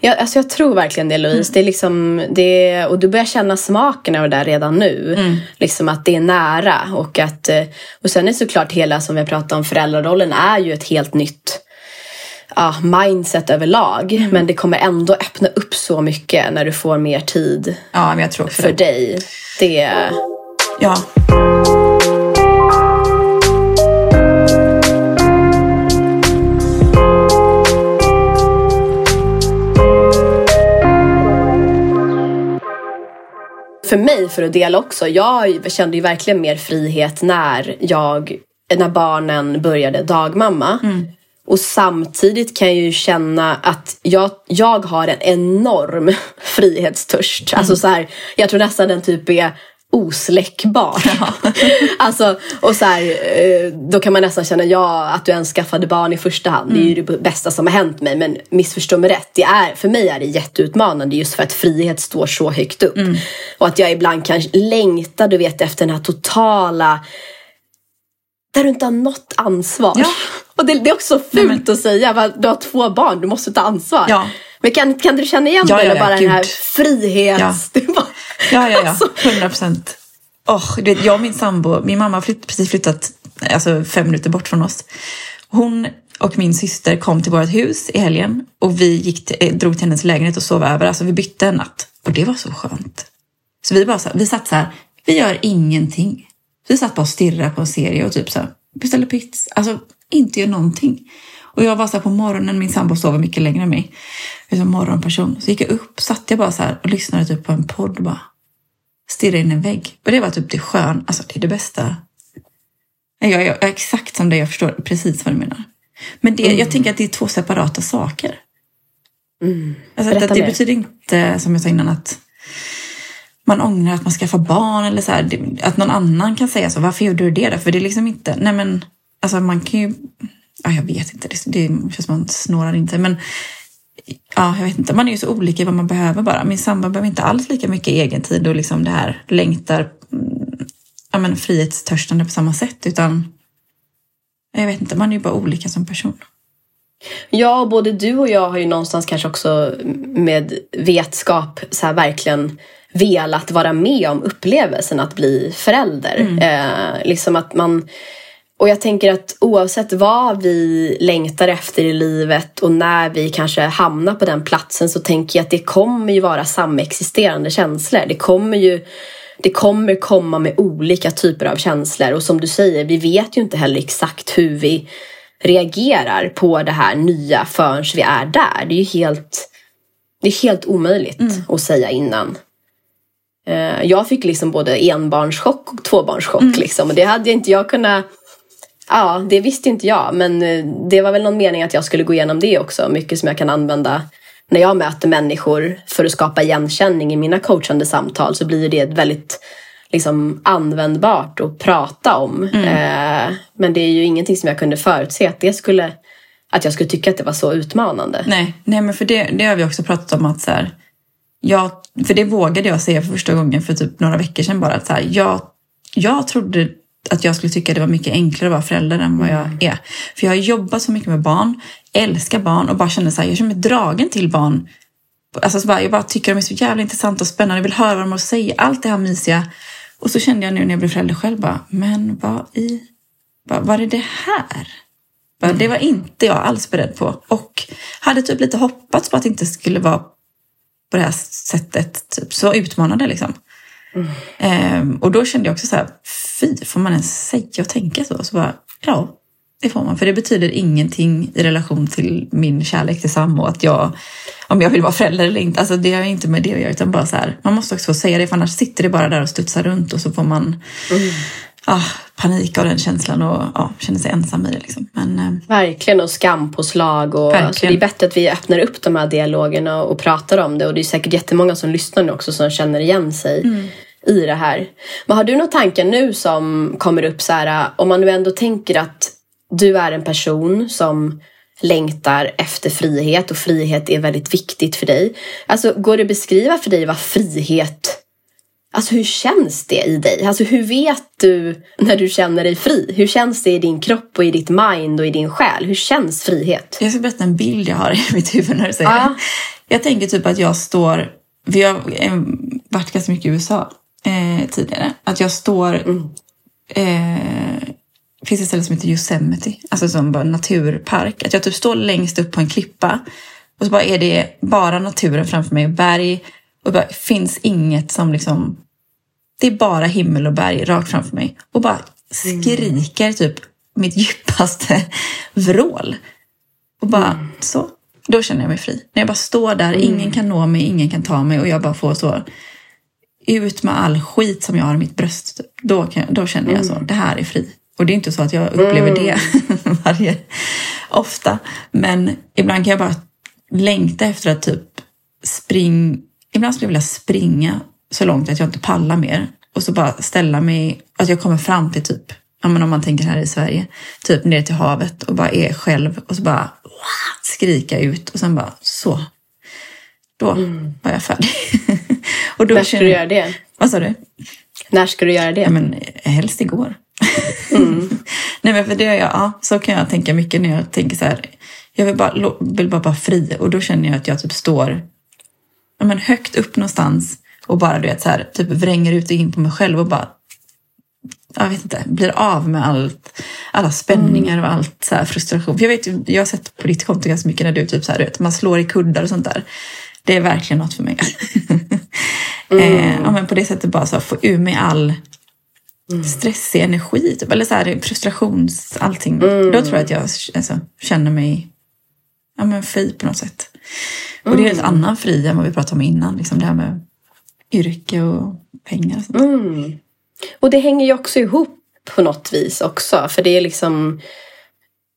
Ja, alltså jag tror verkligen det Louise. Det är liksom, det, och du börjar känna smaken av det där redan nu. Liksom att det är nära. Och, att, eh, och sen är såklart hela som vi har pratat om föräldrarollen är ju ett helt nytt ja, mindset överlag. Men det kommer ändå öppna upp så mycket när du får mer tid Ja, för det. dig. Det, Ja. För mig, för att dela också, jag kände ju verkligen mer frihet när jag, när barnen började dagmamma. Och samtidigt kan jag ju känna att jag, jag har en enorm frihetstörst. Alltså så här, jag tror nästan den typ är osläckbar. alltså, och så här, eh, då kan man nästan känna ja, att du ens skaffade barn i första hand. Det är ju det bästa som har hänt mig. Men missförstå mig rätt, det är, för mig är det jätteutmanande just för att frihet står så högt upp. Och att jag ibland kan längta du vet, efter den här totala där du inte har något ansvar. Ja. Och det, det är också fult att säga, du har två barn, du måste ta ansvar. Ja. Men kan, kan du känna igen Ja, det? ja, ja, bara gud. den här frihets... Ja, ja, ja. Alltså, 100 procent. Oh, du vet, jag och min sambo, min mamma har flytt, precis flyttat alltså fem minuter bort från oss. Hon och min syster kom till vårt hus i helgen och vi gick till, eh, drog till hennes lägenhet och sov över. Alltså vi bytte en natt och det var så skönt. Så vi bara vi satt så här, vi gör ingenting. Vi satt bara och stirrade på en serie och typ så här, beställde pizza. Alltså inte gör någonting. Och jag var så här på morgonen, min sambo sover mycket längre än mig. Jag är en morgonperson. Så gick jag upp, satt jag bara så här och lyssnade typ på en podd bara stirrade in en vägg. Och det var typ det skön, alltså det är det bästa. Jag, jag, jag är exakt som det, jag förstår precis vad du menar. Men det, jag tänker att det är två separata saker. Alltså att, det mer. betyder inte, som jag sa innan, att man ångrar att man skaffar barn eller så här, att någon annan kan säga så. Varför gjorde du det då? För det är liksom inte, nej men, alltså man kan ju, ja, jag vet inte, det, det känns som man snårar inte. Men ja, jag vet inte, man är ju så olika i vad man behöver bara. Min sambo behöver inte alls lika mycket egen tid och liksom det här längtar mm, ja, men frihetstörstande på samma sätt. Utan jag vet inte, man är ju bara olika som person. Ja, både du och jag har ju någonstans kanske också med vetskap så här verkligen velat vara med om upplevelsen att bli förälder. Mm. Eh, liksom att man och jag tänker att oavsett vad vi längtar efter i livet och när vi kanske hamnar på den platsen så tänker jag att det kommer ju vara samexisterande känslor. Det kommer ju det kommer komma med olika typer av känslor och som du säger, vi vet ju inte heller exakt hur vi reagerar på det här nya förrän vi är där. Det är ju helt, det är helt omöjligt mm. att säga innan. Eh, jag fick liksom både enbarnschock och tvåbarnschock. Mm. Liksom, och det hade inte jag kunnat Ja, det visste inte jag. Men eh, det var väl någon mening att jag skulle gå igenom det också. Mycket som jag kan använda när jag möter människor för att skapa igenkänning i mina coachande samtal så blir det väldigt liksom, användbart att prata om. Mm. Eh, men det är ju ingenting som jag kunde förutse att det skulle att jag skulle tycka att det var så utmanande. Nej, nej men för det, det har vi också pratat om att så här, jag, för det vågade jag säga för första gången för typ några veckor sedan bara att så här, jag, jag trodde att jag skulle tycka det var mycket enklare att vara förälder än vad jag mm. är. För jag har jobbat så mycket med barn, älskar barn och bara känner så här, jag känner mig dragen till barn. Alltså bara, jag bara tycker de är så jävla intressanta och spännande, jag vill höra vad de har att säga, allt det här mysiga. Och så kände jag nu när jag blev förälder själv bara, men vad i, vad, var är det här? Bara. Det var inte jag alls beredd på och hade typ lite hoppats på att det inte skulle vara på det här sättet, typ, så utmanande liksom. Mm. Ehm, och då kände jag också så här, fy, får man ens säga och tänka så? Så bara, ja, det får man. För det betyder ingenting i relation till min kärlek till Sam och att jag, om jag vill vara förälder eller inte. Alltså det har inte med det att göra, utan bara så här, man måste också få säga det, för annars sitter det bara där och studsar runt och så får man mm. ah, panik av den känslan och ah, känner sig ensam i det. Liksom. Men, eh, Verkligen, och skampåslag. Och, alltså, det är bättre att vi öppnar upp de här dialogerna och, och pratar om det. Och det är säkert jättemånga som lyssnar nu också som känner igen sig. Mm i det här. Men har du några tankar nu som kommer upp så här, om man nu ändå tänker att du är en person som längtar efter frihet och frihet är väldigt viktigt för dig. Alltså går det att beskriva för dig vad frihet Alltså hur känns det i dig? Alltså hur vet du när du känner dig fri? Hur känns det i din kropp och i ditt mind och i din själ? Hur känns frihet? Jag ska berätta en bild jag har i mitt huvud när du säger ah. det. Jag tänker typ att jag står, vi har varit ganska mycket i USA eh, tidigare. Att jag står... Mm. Eh, finns ett ställe som heter Yosemite, alltså som bara naturpark. Att jag typ står längst upp på en klippa och så bara är det bara naturen framför mig, berg och bara finns inget som liksom... Det är bara himmel och berg rakt framför mig och bara skriker mm. typ mitt djupaste vrål. Och bara mm. så. Då känner jag mig fri. När jag bara står där, mm. ingen kan nå mig, ingen kan ta mig och jag bara får så ut med all skit som jag har i mitt bröst. Typ. Då, kan, då känner jag så, mm. det här är fri. Och det är inte så att jag upplever mm. det varje, ofta. Men ibland kan jag bara längta efter att typ spring... Ibland skulle jag vilja springa så långt att jag inte pallar mer. Och så bara ställa mig, att jag kommer fram till typ, ja men om man tänker här i Sverige, typ ner till havet och bara är själv och så bara skrika ut och sen bara så. Då mm. var jag färdig. Och då När ska du göra det? Vad sa du? När ska du göra det? Ja, men helst igår. Mm. Nej men för det, jag, ja, så kan jag tänka mycket när jag tänker så här. Jag vill bara, vill bara vara fri och då känner jag att jag typ står ja, men högt upp någonstans och bara du vet, så här, typ vränger ut och in på mig själv och bara jag vet inte, blir av med allt, alla spänningar och allt så frustration. För jag, vet, jag har sett på ditt konto ganska mycket när du typ så här, vet, man slår i kuddar och sånt där. Det är verkligen något för mig. Mm. Eh, men på det sättet bara så få ur mig all mm. stressig energi, typ, eller så här, frustrations, allting. Mm. Då tror jag att jag alltså, känner mig ja, men fri på något sätt. Och det är en mm. annan fri än vad vi pratade om innan, liksom det här med yrke och pengar. Och, sånt. Mm. och det hänger ju också ihop på något vis också, för det är liksom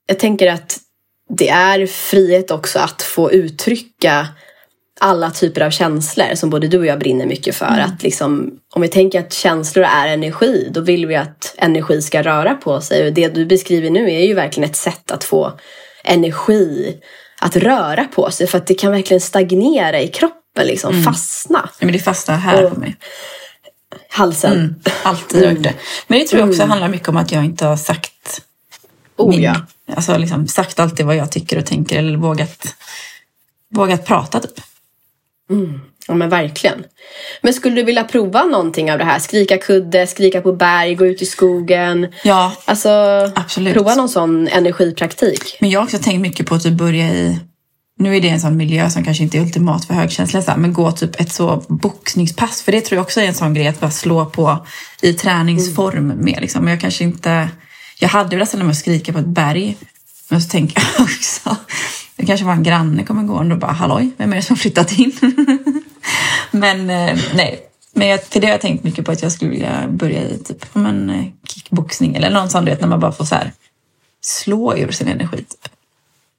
jag tänker att det är frihet också att få uttrycka alla typer av känslor som både du och jag brinner mycket för. Mm. Att liksom, om vi tänker att känslor är energi, då vill vi att energi ska röra på sig. Och det du beskriver nu är ju verkligen ett sätt att få energi att röra på sig. För att det kan verkligen stagnera i kroppen, liksom mm. fastna. Ja, men det fastnar här och, på mig. Halsen. Mm, alltid mm. det. Men det tror jag också mm. handlar mycket om att jag inte har sagt oh, min, ja. alltså liksom sagt alltid vad jag tycker och tänker eller vågat, vågat prata typ. Mm. Ja men verkligen. Men skulle du vilja prova någonting av det här? Skrika kudde, skrika på berg, gå ut i skogen. Ja, alltså, absolut. Prova någon sån energipraktik. Men jag har också tänkt mycket på att typ börja i nu är det en sån miljö som kanske inte är ultimat för högkänsliga, men gå typ ett så boxningspass. För det tror jag också är en sån grej att bara slå på i träningsform mm. med. Liksom. Men jag kanske inte... Jag hade velat ställa mig och skrika på ett berg. Men så tänker jag också, det kanske var en granne kommer gående och bara halloj, vem är det som flyttat in? men eh, nej, men jag, för det har jag tänkt mycket på att jag skulle vilja börja i typ men, eh, kickboxning eller någon sån, vet, när man bara får så här, slå ur sin energi. Typ.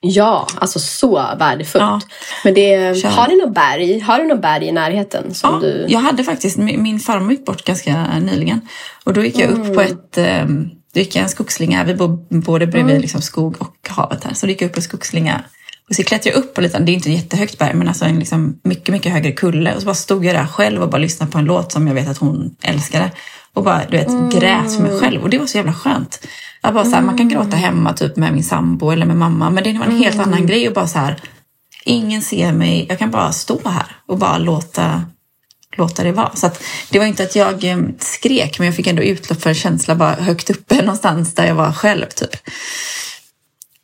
Ja, alltså så värdefullt. Ja. Men det, har du något berg? Har du något berg i närheten? Som ja, du... jag hade faktiskt, min farmor gick bort ganska nyligen. Och då gick jag upp på mm. ett, ehm, då gick jag en skogsslinga, vi bor både bredvid mm. liksom skog och havet här. Så då gick jag upp på skogsslinga och så klättrade jag upp på lite, det är inte jättehögt berg, men alltså en liksom mycket, mycket högre kulle. Och så bara stod jag där själv och bara lyssnade på en låt som jag vet att hon älskade. Och bara, du vet, mm. grät för mig själv. Och det var så jävla skönt. Jag bara så här, Man kan gråta hemma typ med min sambo eller med mamma, men det var en helt annan grej. Och bara så här, ingen ser mig, jag kan bara stå här och bara låta, låta det vara. Så att, det var inte att jag eh, skrek, men jag fick ändå utlopp för en känsla bara högt uppe någonstans där jag var själv. typ.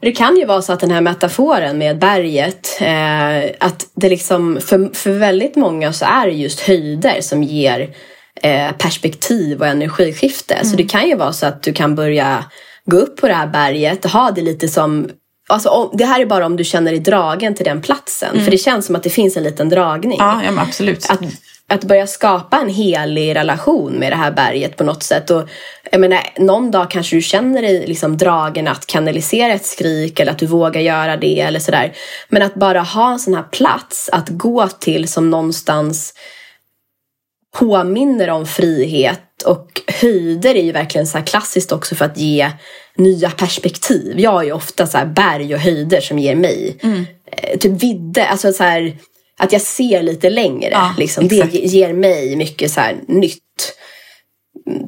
Det kan ju vara så att den här metaforen med berget, eh, att det liksom, för, för väldigt många så är det just höjder som ger eh, perspektiv och energiskifte. Mm. Så det kan ju vara så att du kan börja gå upp på det här berget, ha det lite som Alltså, det här är bara om du känner dig dragen till den platsen. Mm. För det känns som att det finns en liten dragning. Ja, ja absolut. Att, att börja skapa en helig relation med det här berget på något sätt. Och, jag menar, någon dag kanske du känner dig liksom dragen att kanalisera ett skrik eller att du vågar göra det eller sådär. Men att bara ha en sån här plats att gå till som någonstans påminner om frihet och höjder är ju verkligen så klassiskt också för att ge nya perspektiv. Jag har ju ofta så berg och höjder som ger mig mm. eh, typ vidde, alltså så här, att jag ser lite längre. Ja, liksom. Det ger mig mycket så nytt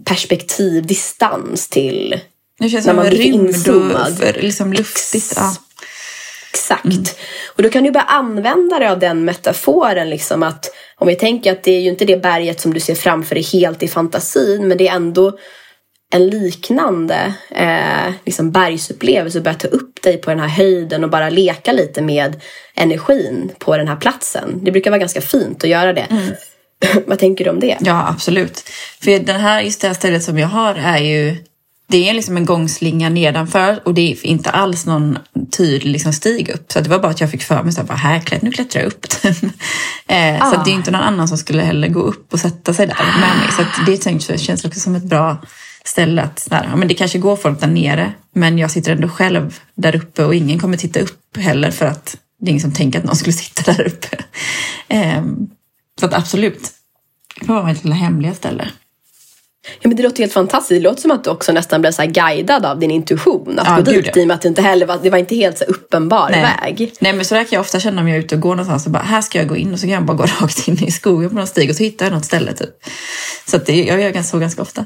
perspektiv, distans till det känns när man rymd och för, liksom luftigt. Ja. Exakt. Mm. Och då kan du börja använda dig av den metaforen. Liksom att Om vi tänker att det är ju inte det berget som du ser framför dig helt i fantasin men det är ändå en liknande eh, liksom bergsupplevelse. Börja ta upp dig på den här höjden och bara leka lite med energin på den här platsen. Det brukar vara ganska fint att göra det. Mm. Vad tänker du om det? Ja, absolut. För den här, just det här stället som jag har är ju det är liksom en gångslinga nedanför och det är inte alls någon tydlig liksom stig upp. Så det var bara att jag fick för mig att här, nu klättrar jag upp. eh, ah. Så det är inte någon annan som skulle heller gå upp och sätta sig där med mig. Så det känns också som ett bra ställe att där, men det kanske går folk där nere men jag sitter ändå själv där uppe och ingen kommer titta upp heller för att det är ingen som tänker att någon skulle sitta där uppe. Ehm, så att absolut, det får vara mitt lilla hemliga ställe. Ja, men det låter helt fantastiskt. Det låter som att du också nästan blev så guidad av din intuition. Att ja, gå dit i och med att det inte heller var, det var inte helt så uppenbar Nej. väg. Nej men så där kan jag ofta känna om jag är ute och går någonstans och bara här ska jag gå in och så kan jag bara gå rakt in i skogen på någon stig och så hittar jag något ställe typ. Så det, jag gör så ganska ofta.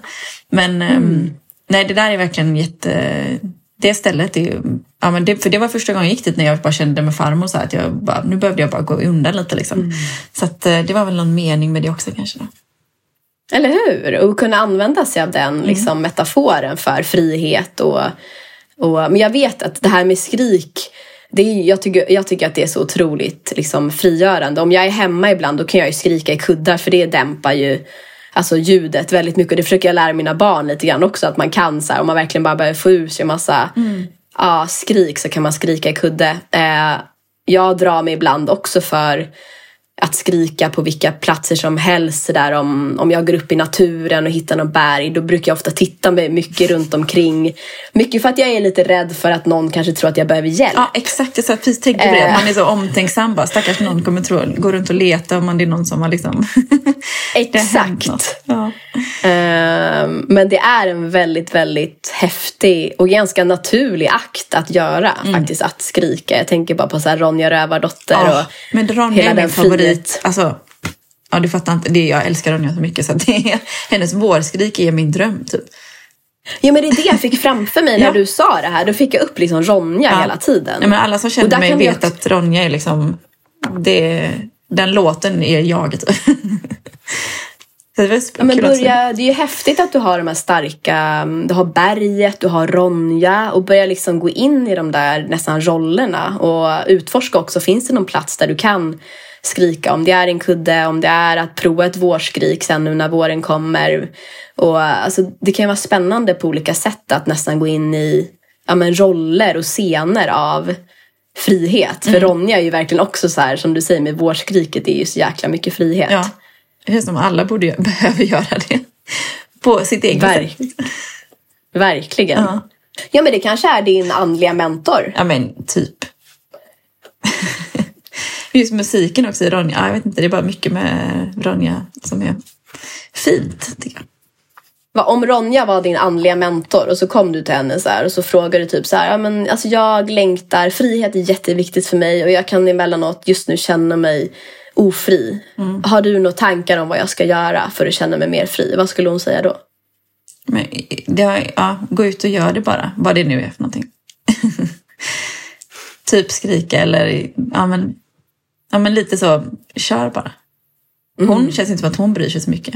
Men mm. um, nej det där är verkligen jätte det stället är ja, men det, för det var första gången jag gick dit när jag bara kände med farmor så här, att jag bara, nu behövde jag bara gå undan lite liksom. Mm. Så att, eh, det var väl någon mening med det också kanske. Då. Eller hur? Och kunna använda sig av den mm. liksom, metaforen för frihet. Och, och, men jag vet att det här med skrik, det är, jag, tycker, jag tycker att det är så otroligt liksom, frigörande. Om jag är hemma ibland då kan jag ju skrika i kuddar för det dämpar ju alltså, ljudet väldigt mycket. Och det försöker jag lära mina barn lite grann också. Att man kan så här, om man verkligen bara behöver få ur sig en massa mm. ja, skrik så kan man skrika i kudde. Eh, jag drar mig ibland också för att skrika på vilka platser som helst. Där om, om jag går upp i naturen och hittar någon berg, då brukar jag ofta titta mig mycket runt omkring. Mycket för att jag är lite rädd för att någon kanske tror att jag behöver hjälp. Ja, exakt. Jag precis tänkte på det. Man är så omtänksam bara. Stackars någon kommer tro, gå runt och leta om man det är någon som har liksom... Exakt. Ja. Ehm, men det är en väldigt, väldigt häftig och ganska naturlig akt att göra. Faktiskt att skrika. Jag tänker bara på så här Ronja Rövardotter Ja, och men Ronja hela är min den favorit. Frihet. Alltså, ja, du fattar inte. Det, jag älskar Ronja så mycket så att det är, hennes vårskrik är min dröm typ. Ja men det är det jag fick framför mig när Ja. du sa det här. Då fick jag upp liksom Ronja Ja. hela tiden. Ja, men alla som känner mig vet också- att Ronja är liksom... Det, den låten är jag. Typ. Det var Ja, men börja, det är ju häftigt att du har de här starka, du har berget, du har Ronja och börja liksom gå in i de där nästan rollerna och utforska också, finns det någon plats där du kan skrika om det är en kudde, om det är att prova ett vårskrik sen nu när våren kommer. Och, alltså, det kan ju vara spännande på olika sätt att nästan gå in i ja, men, roller och scener av frihet. För Ronja är ju verkligen också så här, som du säger med vårskriket, det är ju så jäkla mycket frihet. Ja, det känns som alla borde behöver göra det. På sitt eget Verk- sätt. Verkligen. Ja. Ja. men det kanske är din andliga mentor. Ja men typ. Just musiken också i Ronja. Ja, Jag vet inte, det är bara mycket med Ronja som är fint tycker jag. Va, Om Ronja var din andliga mentor och så kom du till henne så här, och så frågade du typ så här, ja, men, alltså jag längtar, frihet är jätteviktigt för mig och jag kan emellanåt just nu känna mig ofri. Har du några tankar om vad jag ska göra för att känna mig mer fri? Vad skulle hon säga då? Men det ja, gå ut och gör det bara, vad det nu är för någonting. typ skrika eller ja men, ja, men lite så, kör bara. Hon känns inte som att hon bryr sig så mycket.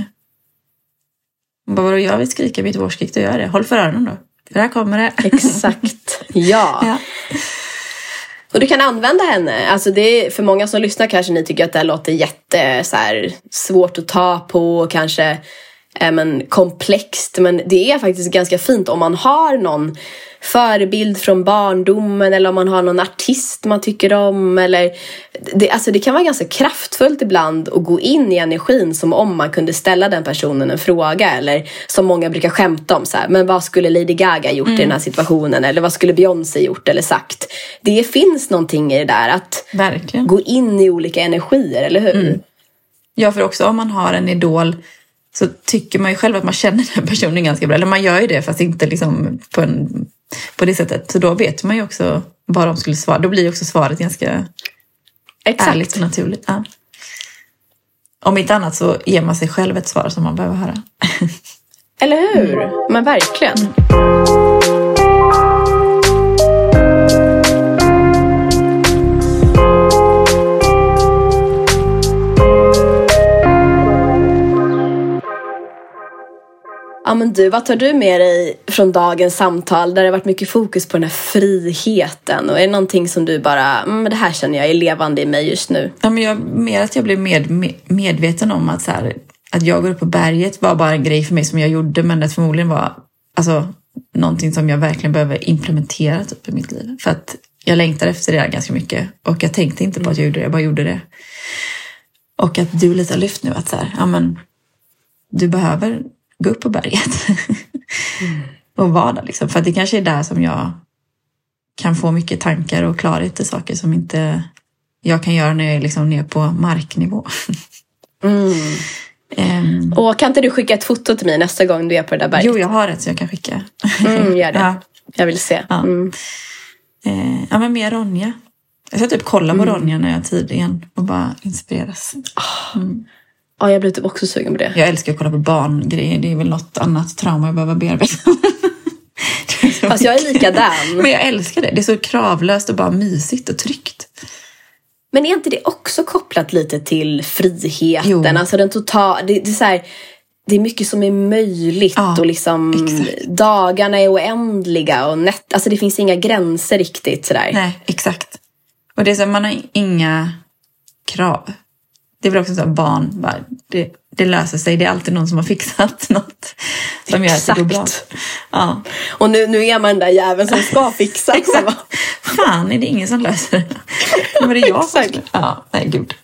Hon bara, vadå jag vill skrika mitt vårskrik, då gör jag det. Håll för öronen då. För här kommer det. Exakt, ja. Ja. Och du kan använda henne. Alltså det är, för många som lyssnar kanske ni tycker att det här låter jätte så här, svårt att ta på kanske men, komplext. Men det är faktiskt ganska fint om man har någon förebild från barndomen eller om man har någon artist man tycker om. Eller, det, alltså det kan vara ganska kraftfullt ibland att gå in i energin som om man kunde ställa den personen en fråga. Eller som många brukar skämta om, så här, men vad skulle Lady Gaga gjort i den här situationen? Eller vad skulle Beyoncé gjort eller sagt? Det finns någonting i det där att Verkligen. gå in i olika energier, eller hur? Ja, för också om man har en idol så tycker man ju själv att man känner den personen ganska bra. Eller man gör ju det fast inte liksom på, en, på det sättet. Så då vet man ju också vad de skulle svara. Då blir ju också svaret ganska Exakt. ärligt och naturligt. Ja. Om inte annat så ger man sig själv ett svar som man behöver höra. Eller hur? Men verkligen. Ja, men du, vad tar du med dig från dagens samtal där det varit mycket fokus på den här friheten? Och är det någonting som du bara, mm, men det här känner jag är levande i mig just nu? Ja, men jag, mer att jag blev med, med, medveten om att, så här, att jag går upp på berget var bara en grej för mig som jag gjorde men det förmodligen var alltså, någonting som jag verkligen behöver implementera typ, i mitt liv. För att jag längtar efter det här ganska mycket och jag tänkte inte på att jag gjorde det, jag bara gjorde det. Och att du lite har lyft nu att så här, ja, men, du behöver gå upp på berget och vara där. Liksom. För att det kanske är där som jag kan få mycket tankar och klarhet i saker som inte jag kan göra när jag är liksom ner på marknivå. Ehm, Och kan inte du skicka ett foto till mig nästa gång du är på det där berget? jo, jag har ett så jag kan skicka. Mm, gör det. Ja. Jag vill se. Ja. Mm. Eh, ja, men mer Ronja. Jag ska typ kolla på Ronja när jag har tid igen och bara inspireras. Ja, jag blir typ också sugen på det. Jag älskar att kolla på barngrejer. Det är väl något annat trauma jag behöver bearbeta. Fast jag är likadan. Men jag älskar det. Det är så kravlöst och bara mysigt och tryggt. Men är inte det också kopplat lite till friheten? Jo. Alltså den totala... Det, det, är så här, det är mycket som är möjligt Ja, och liksom exakt. dagarna är oändliga och nätt, alltså det finns inga gränser riktigt sådär. Nej, exakt. Och det är så man har inga krav. Det är väl också så att barn, bara, det, det löser sig. Det är alltid någon som har fixat något som gör att det går bra. Exakt. Ja. Och nu, nu är man den där jäveln som ska fixa. bara, Fan, är det ingen som löser det? Var det jag som Exakt. Ja, nej gud.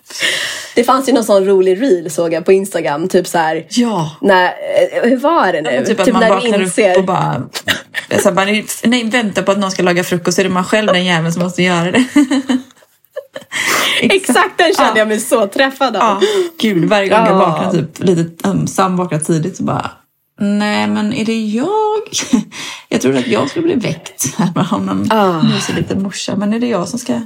Det fanns ju någon sån rolig reel såg jag på Instagram. Typ så här. Ja. När, eh, hur var det nu? Ja, typ att typ man när du vaknar inser. upp och bara... Så här, man nej, väntar på att någon ska laga frukost så är det man själv den jäveln som måste göra det. Exakt den kände Ja. jag mig så träffad av. Ja, gud. Varje gång jag Ja. vaknar typ lite ömsam, vaknar tidigt så bara... Nej, men är det jag? Jag trodde att jag skulle bli väckt av någon Ah. mysig liten morsa. Men är det jag som ska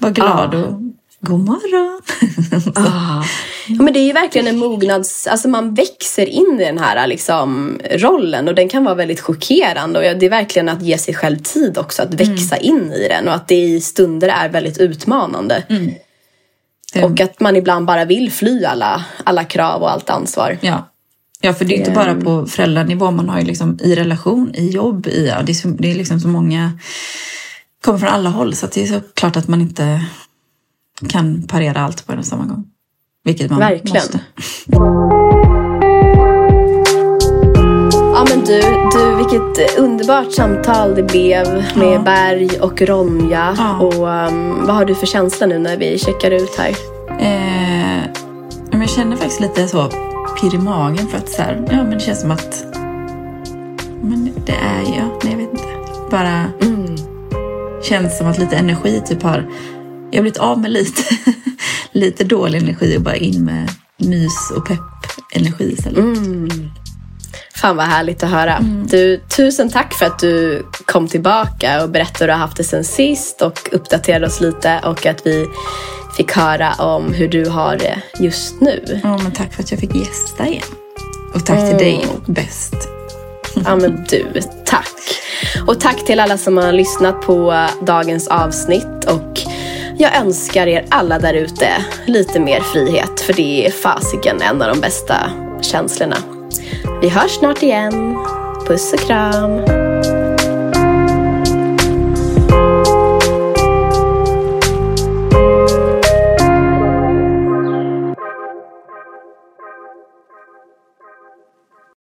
vara glad Ah. och... God morgon! Ah. Ja, men det är ju verkligen en mognads... Alltså man växer in i den här liksom, rollen och den kan vara väldigt chockerande. Och det är verkligen att ge sig själv tid också att växa in i den och att det i stunder är väldigt utmanande. Det- Och att man ibland bara vill fly alla, alla krav och allt ansvar. Ja. ja, för det är inte bara på föräldranivå. Man har ju liksom i relation, i jobb, i, ja, det, är det är liksom så många... kommer från alla håll så det är så klart att man inte kan parera allt på en och samma gång. Vilket man Verkligen. måste. Ja men du, du, vilket underbart samtal det blev med Ja. Berg och Ronja. Ja. Och um, vad har du för känsla nu när vi checkar ut här? Eh, jag känner faktiskt lite så pirr i magen för att så här, ja men det känns som att men det är jag, nej jag vet inte. Bara känns som att lite energi typ har, jag har blivit av med lite, lite dålig energi och bara in med mys och pepp energi istället. Fan vad härligt att höra. Du, tusen tack för att du kom tillbaka och berättade hur du har haft det sen sist och uppdaterade oss lite och att vi fick höra om hur du har det just nu. Ja men tack för att jag fick gästa igen. Och tack till dig bäst. Ja men du, tack. Och tack till alla som har lyssnat på dagens avsnitt och jag önskar er alla där ute lite mer frihet för det är fasiken en av de bästa känslorna. Vi hörs snart igen. Puss och kram.